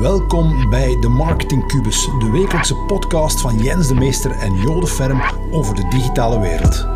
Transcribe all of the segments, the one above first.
Welkom bij de Marketing Cubus, de wekelijkse podcast van Jens de Meester en Jode Ferm over de digitale wereld.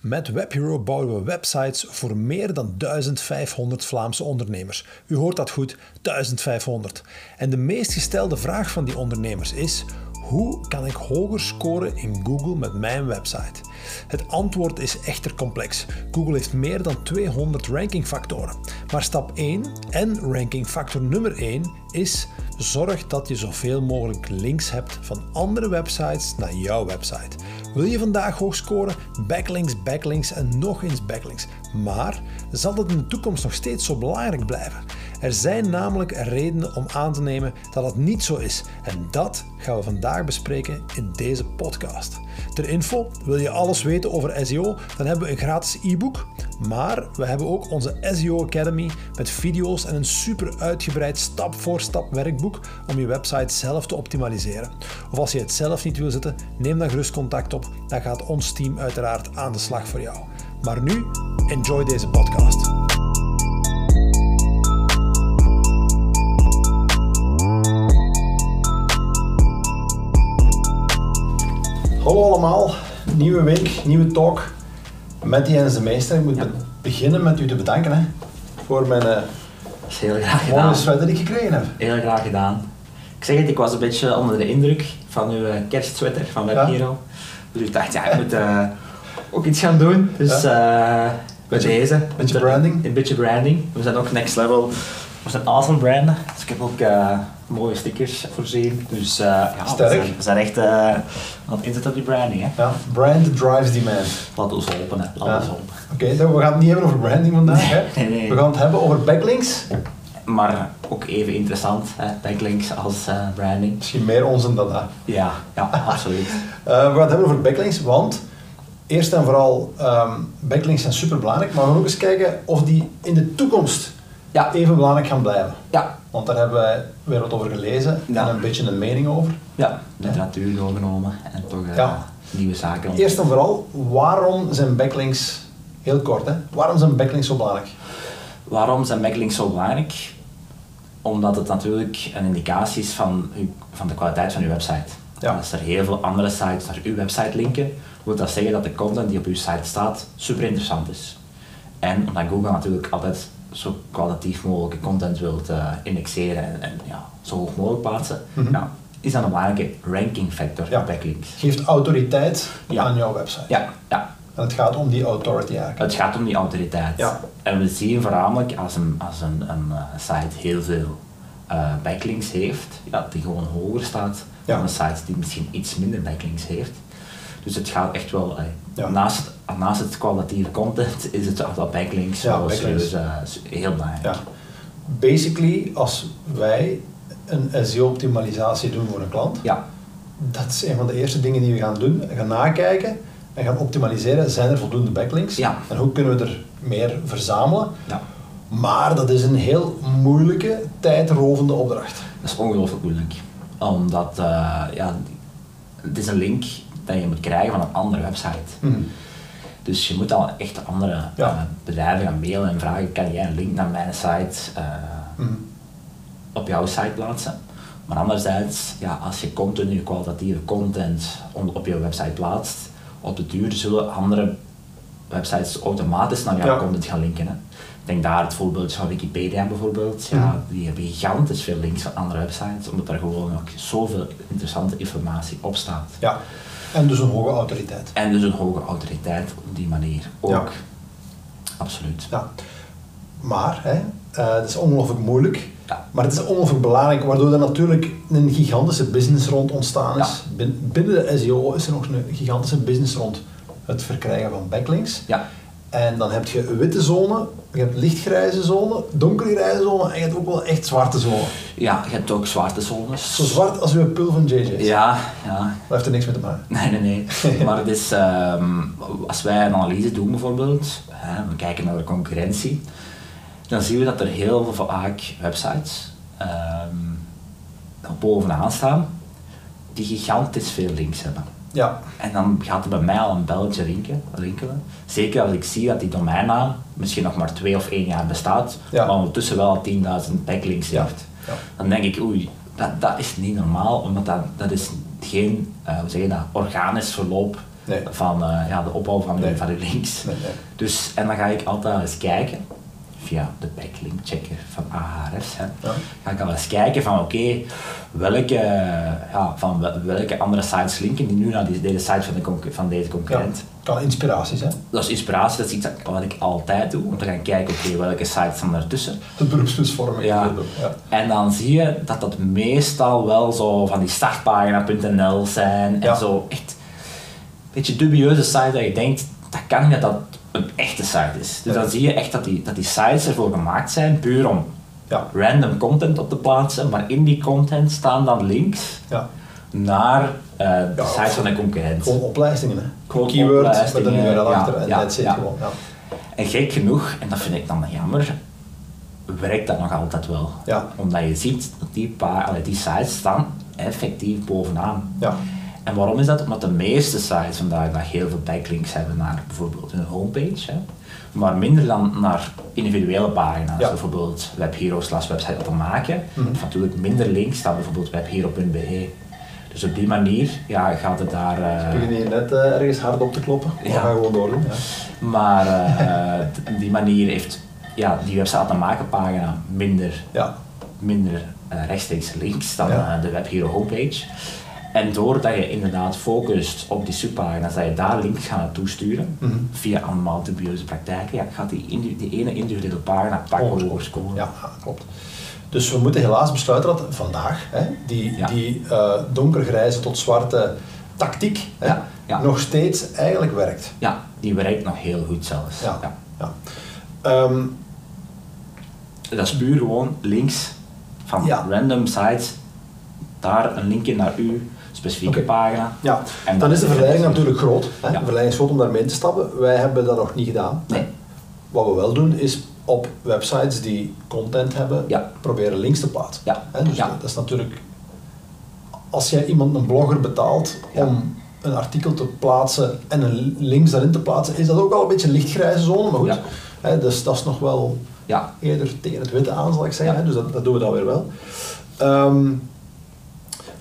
Met WebHero bouwen we websites voor meer dan 1500 Vlaamse ondernemers. U hoort dat goed, 1500. En de meest gestelde vraag van die ondernemers is: hoe kan ik hoger scoren in Google met mijn website? Het antwoord is echter complex. Google heeft meer dan 200 rankingfactoren. Maar stap 1 en rankingfactor nummer 1 is zorg dat je zoveel mogelijk links hebt van andere websites naar jouw website. Wil je vandaag hoog scoren? Backlinks, backlinks en nog eens backlinks. Maar zal het in de toekomst nog steeds zo belangrijk blijven? Er zijn namelijk redenen om aan te nemen dat het niet zo is. En dat gaan we vandaag bespreken in deze podcast. Ter info, wil je alles weten over SEO? Dan hebben we een gratis e-book. Maar we hebben ook onze SEO Academy met video's en een super uitgebreid stap-voor-stap werkboek om je website zelf te optimaliseren. Of als je het zelf niet wil zetten, neem dan gerust contact op. Dan gaat ons team uiteraard aan de slag voor jou. Maar nu, enjoy deze podcast. Hallo allemaal, nieuwe week, nieuwe talk met Jens de Meester. Ik moet Ja. beginnen met u te bedanken hè, voor mijn is heel graag mooie gedaan. sweater die ik gekregen heb. Heel graag gedaan. Ik zeg het, ik was een beetje onder de indruk van uw eh, kerstsweater van WebHero. Dus ik dacht, ja, ik moet eh, ook iets gaan doen. Dus eh bij Beetje- deze. beetje Een- branding. Een beetje branding. We zijn ook next level. We zijn awesome branden. Dus ik heb ook mooie stickers voorzien. Dus eh, ja, we Sterk. zijn, we zijn echt eh, aan het inzetten op die branding. Hè. Ja, brand drives demand. Laat ons helpen. Hè. Laat Ja. ons. Oké, dan we gaan het niet hebben over branding vandaag. Hè. Nee, nee. We gaan het hebben over backlinks. Maar ook even interessant, hè. backlinks als eh, branding. Misschien meer onzin dan dat. Ja, ja, absoluut. We gaan het hebben over backlinks, want eerst en vooral, ehm, backlinks zijn super belangrijk, maar we gaan ook eens kijken of die in de toekomst Ja, even belangrijk gaan blijven. ja, Want daar hebben wij weer wat over gelezen Ja. en een beetje een mening over. ja. literatuur doorgenomen en toch eh, nieuwe zaken. Eerst en vooral, waarom zijn backlinks, heel kort hè, waarom zijn backlinks zo belangrijk? Waarom zijn backlinks zo belangrijk? Omdat het natuurlijk een indicatie is van, uw- van de kwaliteit van uw website. Ja. Als er heel veel andere sites naar uw website linken, wil dat zeggen dat de content die op uw site staat super interessant is. En omdat Google natuurlijk altijd zo kwalitatief mogelijke content wilt eh, indexeren en, en ja, zo hoog mogelijk plaatsen, ja, is dat een belangrijke ranking factor Ja. backlinks. Geeft autoriteit Ja. aan jouw website. Ja, ja, En het gaat om die authority eigenlijk. Het gaat om die autoriteit. Ja. En we zien voornamelijk als een, als een, een eh, site heel veel eh, backlinks heeft, ja, die gewoon hoger staat dan een site die misschien iets minder backlinks heeft. Dus het gaat echt wel, Ja. naast, naast het kwalitatieve content is het aantal backlinks Ja, wel backlinks. serieus, eh, heel belangrijk. Ja. Basically, als wij een SEO-optimalisatie doen voor een klant, Ja, dat is een van de eerste dingen die we gaan doen. We gaan nakijken en gaan optimaliseren, zijn er voldoende backlinks? Ja. En hoe kunnen we er meer verzamelen? ja. Maar dat is een heel moeilijke, tijdrovende opdracht. Dat is ongelooflijk moeilijk. Omdat, eh, ja, het is een link dat je moet krijgen van een andere website. Dus je moet al echt andere Ja. eh, bedrijven gaan mailen en vragen, kan jij een link naar mijn site eh, Mhm. op jouw site plaatsen? Maar anderzijds, ja, als je continu kwalitatieve content on- op je website plaatst, op de duur zullen andere websites automatisch naar jouw Ja. content gaan linken. Hè. Denk daar het voorbeeld van Wikipedia bijvoorbeeld. Ja, Mhm. Die hebben gigantisch veel links van andere websites, omdat er gewoon ook zoveel interessante informatie op staat. Ja. En dus een hoge autoriteit. En dus een hoge autoriteit op die manier ook. Ja. Absoluut. Ja. Maar, hè, eh, het is ongelooflijk moeilijk. Ja. Maar het is ongelooflijk belangrijk, waardoor er natuurlijk een gigantische business rond ontstaan is. Bin- Binnen de SEO is er nog een gigantische business rond het verkrijgen van backlinks. Ja, En dan heb je witte zone, je hebt lichtgrijze zone, donkergrijze zone en je hebt ook wel echt zwarte zone. ja je hebt ook zwarte zones. Zo zwart als uw pul van JJ's. Ja, ja. Dat heeft er niks mee te maken. Nee, nee, nee. maar het is, ehm, als wij een analyse doen bijvoorbeeld, hè, we kijken naar de concurrentie, dan zien we dat er heel vaak websites ehm, bovenaan staan die gigantisch veel links hebben. Ja. En dan gaat er bij mij al een belletje rinkelen. rinkelen. Zeker als ik zie dat die domeinnaam misschien nog maar twee of één jaar bestaat, Ja. maar ondertussen wel al 10.000 backlinks heeft. Ja. Dan denk ik, oei, dat, dat is niet normaal, omdat dat, dat is geen, eh, hoe zeg je dat, organisch verloop Nee. van eh, ja, de opbouw van, Nee. de, van de links. Nee. Dus, en dan ga ik altijd eens kijken, via de backlink checker van Ahrefs, hè, Ja. ga ik al eens kijken van oké, welke, ja, van wel- welke andere sites linken die nu naar die, deze site van, de van deze Ja. concurrent. Kan inspiraties, hè? Dat is inspiratie, dat is iets dat- wat ik altijd doe, om te gaan kijken oké, welke sites staan ertussen. De beroepsmisvorming. Ja. Ja. En dan zie je dat dat meestal wel zo van die startpagina.nl zijn en zo echt een beetje dubieuze sites dat je denkt, dat kan niet dat dat een echte site is. Dus Ja. dan zie je echt dat die, dat die sites ervoor gemaakt zijn, puur om Ja. random content op te plaatsen, maar in die content staan dan links ja. naar eh, de Ja, sites van de concurrent. Gewoon oplijstingen, hè? Gewoon Keyword met een URL achter en ja, that's it ja. gewoon. Ja. En gek genoeg, en dat vind ik dan jammer, werkt dat nog altijd wel. Ja. Omdat je ziet dat die, pa- allee, die sites staan effectief bovenaan. En waarom is dat? Omdat de meeste sites vandaag dat heel veel backlinks hebben naar bijvoorbeeld hun homepage, hè, maar minder dan naar individuele pagina's. Ja. Bijvoorbeeld webhero slash website te maken. Heeft natuurlijk minder links dan bijvoorbeeld webhero.be. Dus op die manier ja, gaat het daar... eh, Begin je net eh, ergens hard op te kloppen? We Ja. gaan gewoon doordoen. Ja. Maar eh, op die manier heeft ja, die website te maken pagina minder, Ja. minder eh, rechtstreeks links dan de WebHero homepage. En doordat je inderdaad focust op die subpagina's, dat je daar links gaat naartoe sturen, Mhm. via allemaal dubieuze praktijken, ja, gaat die, die ene individuele pagina pakken hoger scoren. Ja, klopt. Dus we moeten helaas besluiten dat vandaag hè, die, Ja. die eh, donkergrijze tot zwarte tactiek hè, Ja, ja. nog steeds eigenlijk werkt. Ja, die werkt nog heel goed zelfs. Ja. Ja. Ehm, Dat is puur gewoon links van random sites, daar een linkje naar uw specifieke pagina. ja. En dan is de verleiding natuurlijk groot. Hè? Ja. De verleiding is groot om daarmee te stappen. Wij hebben dat nog niet gedaan. Nee. Wat we wel doen is op websites die content hebben, Ja. proberen links te plaatsen. Ja. Hè, dus dat is natuurlijk, als jij iemand, een blogger betaalt om een artikel te plaatsen en een links daarin te plaatsen, is dat ook al een beetje een lichtgrijze zone, maar goed. Ja. Hè, dus dat is nog wel Ja, eerder tegen het witte aan, zal ik zeggen. Hè, dus dat, dat doen we dan weer wel. Ehm,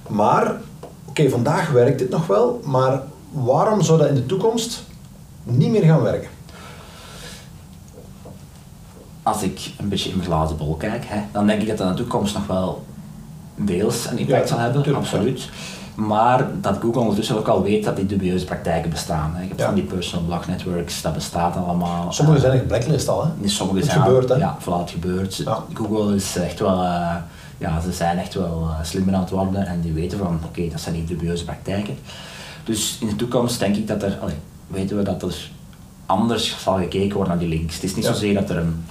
maar, oké, vandaag werkt dit nog wel, maar waarom zou dat in de toekomst niet meer gaan werken? als ik een beetje in mijn glazen bol kijk, hè, dan denk ik dat dat in de toekomst nog wel deels een impact Ja, zal hebben, tuurlijk, absoluut. Maar dat Google ondertussen ook al weet dat die dubieuze praktijken bestaan. Hè. Je hebt Ja. van die personal blog networks, dat bestaat allemaal. Sommigen Eh, zijn geblacklist al, hè? Sommige Het zijn gebeurt, hè? Ja, voilà, het gebeurt. Google is echt wel, eh, ja, ze zijn echt wel eh, slimmer aan het worden en die weten van, oké, dat zijn niet dubieuze praktijken. Dus in de toekomst denk ik dat er, allee, weten we dat er anders zal gekeken worden naar die links. Het is niet Ja. zozeer dat er een,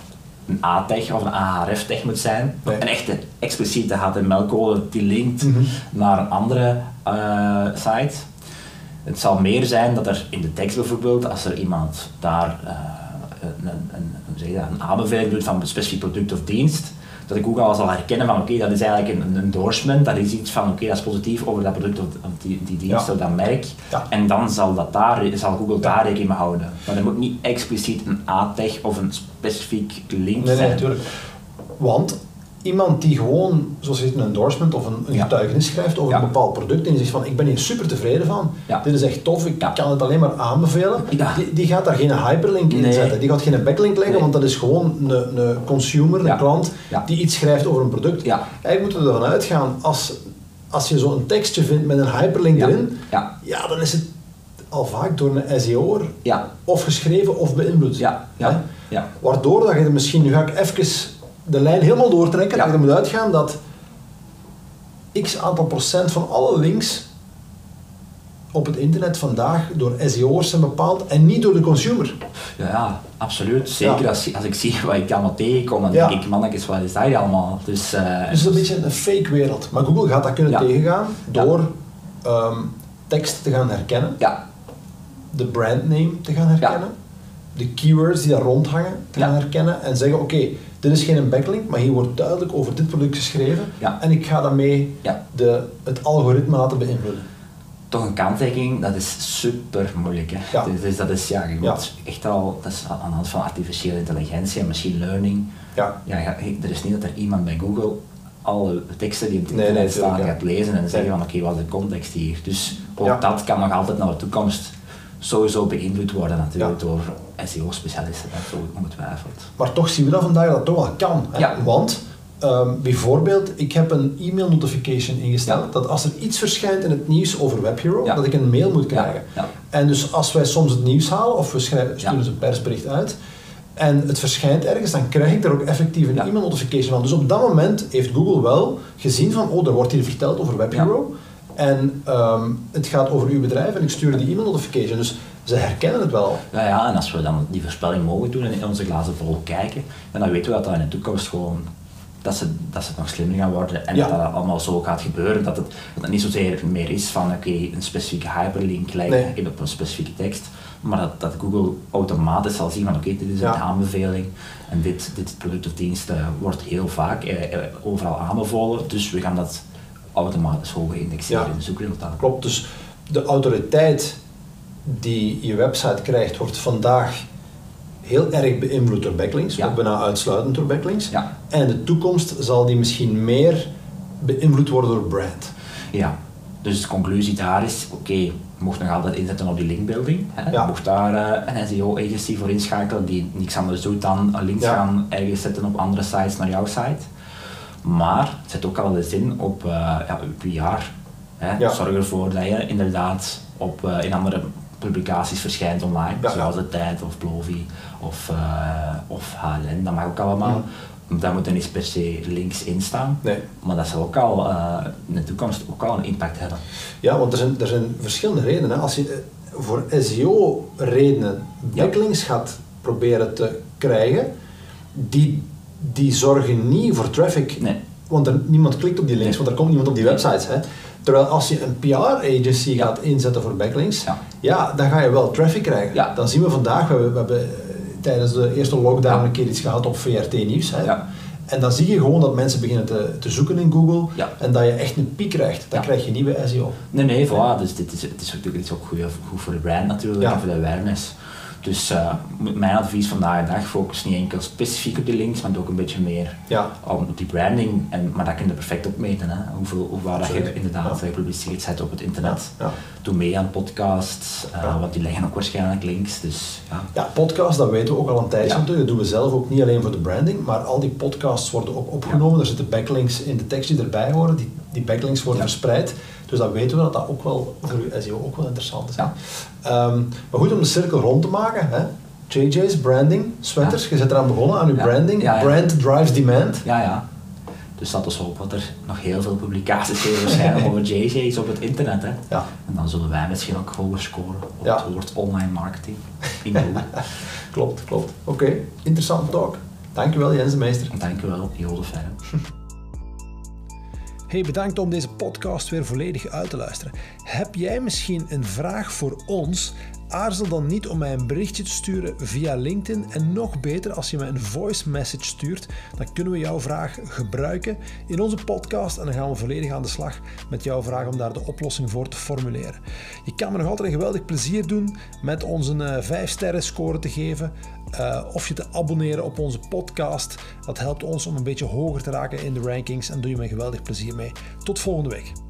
een A-tag of een AHRF-tag moet zijn, Nee. een echte expliciete HTML-code die linkt Mhm. naar een andere eh, site. Het zal meer zijn dat er in de tekst bijvoorbeeld, als er iemand daar eh, een, een, een, een aanbeveling doet van een specifiek product of dienst, dat ik Google al zal herkennen van oké, dat is eigenlijk een, een endorsement, dat is iets van oké, dat is positief over dat product of, of die, die dienst Ja. of dat merk. Ja. En dan zal, dat daar, zal Google daar rekening mee houden. Maar er moet niet expliciet een A-tag of een specifiek link Nee, nee, zijn. natuurlijk. Want iemand die gewoon, zoals je een endorsement of een, een Ja. getuigenis schrijft over Ja. een bepaald product en die zegt van ik ben hier super tevreden van, Ja. dit is echt tof, ik kan het alleen maar aanbevelen, die, die gaat daar geen hyperlink in zetten, die gaat geen backlink leggen, Nee. want dat is gewoon een, een consumer, een klant, die iets schrijft over een product. Ja. Eigenlijk moeten we ervan uitgaan, als, als je zo'n tekstje vindt met een hyperlink erin, Ja. dan is het al vaak door een SEO'er Ja. of geschreven of beïnvloed. Ja. Ja. Waardoor dat je er misschien, nu ga ik even de lijn helemaal doortrekken, je er moet uitgaan dat x aantal procent van alle links op het internet vandaag door SEO'ers zijn bepaald en niet door de consumer. Ja, ja, absoluut. Zeker Ja. als, als ik zie wat ik allemaal tegenkom, dan Ja. denk ik, mannetjes, wat is dat hier allemaal? Dus, eh, Dus het is een beetje een fake wereld. Maar Google gaat dat kunnen tegengaan door ehm, tekst te gaan herkennen, ja, de brandname te gaan herkennen, de keywords die daar rondhangen te gaan herkennen en zeggen oké, dit is geen backlink, maar hier wordt duidelijk over dit product geschreven Ja. en ik ga daarmee ja. de, het algoritme laten beïnvloeden. toch een kanttekening, dat is super moeilijk. Hè? Ja. Dus, dus dat is, ja, je moet echt al, dat is aan de hand van artificiële intelligentie en machine learning. Ja. Ja, ja, er is niet dat er iemand bij Google alle teksten die op het Nee, internet nee, staan gaat lezen en zeggen van oké, wat is de context hier? Dus ook Ja. dat kan nog altijd naar de toekomst sowieso beïnvloed worden natuurlijk Ja. door SEO-specialisten, dat zo ongetwijfeld. Maar toch zien we dat vandaag dat het toch wel kan. Hè? Ja. Want ehm, bijvoorbeeld, ik heb een e-mail notification ingesteld Ja. dat als er iets verschijnt in het nieuws over WebHero, Ja. dat ik een mail moet krijgen. Ja, ja. En dus als wij soms het nieuws halen of we schrijven, sturen Ja. ze een persbericht uit en het verschijnt ergens, dan krijg ik daar ook effectief een Ja. e-mail notification van. Dus op dat moment heeft Google wel gezien van, oh, er wordt hier verteld over WebHero. En ehm, het gaat over uw bedrijf en ik stuur die e-mail notification. Dus ze herkennen het wel. Ja, ja, en als we dan die voorspelling mogen doen en in onze glazen bol kijken, en dan weten we dat dat in de toekomst gewoon, dat ze, dat ze nog slimmer gaan worden en Ja. dat dat allemaal zo gaat gebeuren, dat het, dat het niet zozeer meer is van oké, een specifieke hyperlink Nee. in op een specifieke tekst, maar dat, dat Google automatisch zal zien van oké, dit is een aanbeveling en dit, dit product of dienst eh, wordt heel vaak eh, eh, overal aanbevolen, dus we gaan dat automatisch hoger indexeren Ja. in de zoekresultaten. Klopt, dus de autoriteit die je website krijgt, wordt vandaag heel erg beïnvloed door backlinks, Ja. bijna uitsluitend door backlinks. Ja. En in de toekomst zal die misschien meer beïnvloed worden door brand. Ja, dus de conclusie daar is, oké, je mocht nog altijd inzetten op die linkbuilding. Hè? Ja. Je mocht daar eh, een SEO-agency voor inschakelen die niks anders doet dan links gaan ergens zetten op andere sites naar jouw site. Maar zet ook al eens in op eh ja, PR. Hè? Ja. Zorg ervoor dat je inderdaad op, eh, in andere publicaties verschijnt online, Ja. zoals De Tijd of Plovi of, eh, of HLN, dat mag ook allemaal. Daar moeten niet per se links in staan. Nee. Maar dat zal ook al in de toekomst ook al een impact hebben. Ja, want er zijn, er zijn verschillende redenen. Als je voor SEO-redenen backlinks gaat proberen te krijgen, die, die zorgen niet voor traffic. Nee. Want er, niemand klikt op die links, Nee. want er komt niemand op die websites. Hè. Terwijl als je een PR-agency Ja. gaat inzetten voor backlinks, Ja. ja. dan ga je wel traffic krijgen. Ja. Dan zien we vandaag, we hebben, we hebben eh, tijdens de eerste lockdown een keer iets gehad op VRT Nieuws. Hè. Ja. En dan zie je gewoon dat mensen beginnen te, te zoeken in Google Ja. en dat je echt een piek krijgt. Dan Ja. krijg je nieuwe SEO. Nee, nee, voilà. Dus dit is, het is natuurlijk iets ook goed, goed voor de brand natuurlijk Ja. en voor de awareness. Dus eh, mijn advies vandaag de dag, focus niet enkel specifiek op die links, maar ook een beetje meer Ja. op die branding. En, maar dat kun je perfect opmeten, hè. Hoeveel, hoe waar dat je inderdaad Ja. gepubliceerd zet op het internet. Ja. Doe mee aan podcasts, eh, want die leggen ook waarschijnlijk links. Dus ja, Ja, podcast, dat weten we ook al een tijdje natuurlijk. Dat doen we zelf ook niet alleen voor de branding, maar al die podcasts worden ook opgenomen. Er zitten backlinks in de tekst die erbij horen. Die, die backlinks worden verspreid. Dus dan weten we dat dat ook wel voor uw SEO ook wel interessant is. Ja. Ehm, maar goed, om de cirkel rond te maken. Hè? JJ's branding, sweaters. Je zit eraan begonnen aan uw branding. Brand drives demand. ja. ja. Dus dat is hoop dat er nog heel veel publicaties zullen verschijnen over JJ's op het internet. Hè. Ja. En dan zullen wij misschien ook hoger scoren op Ja. het woord online marketing in Google. Klopt, klopt. Oké, interessante talk. Dankjewel Jens de Meester. Dankjewel, Jo de. Bedankt om deze podcast weer volledig uit te luisteren. Heb jij misschien een vraag voor ons? Aarzel dan niet om mij een berichtje te sturen via LinkedIn. En nog beter, als je mij een voice message stuurt, dan kunnen we jouw vraag gebruiken in onze podcast. En dan gaan we volledig aan de slag met jouw vraag om daar de oplossing voor te formuleren. Je kan me nog altijd een geweldig plezier doen met ons een 5 sterren score te geven. Eh, of je te abonneren op onze podcast. Dat helpt ons om een beetje hoger te raken in de rankings en doe je me geweldig plezier mee. Tot volgende week.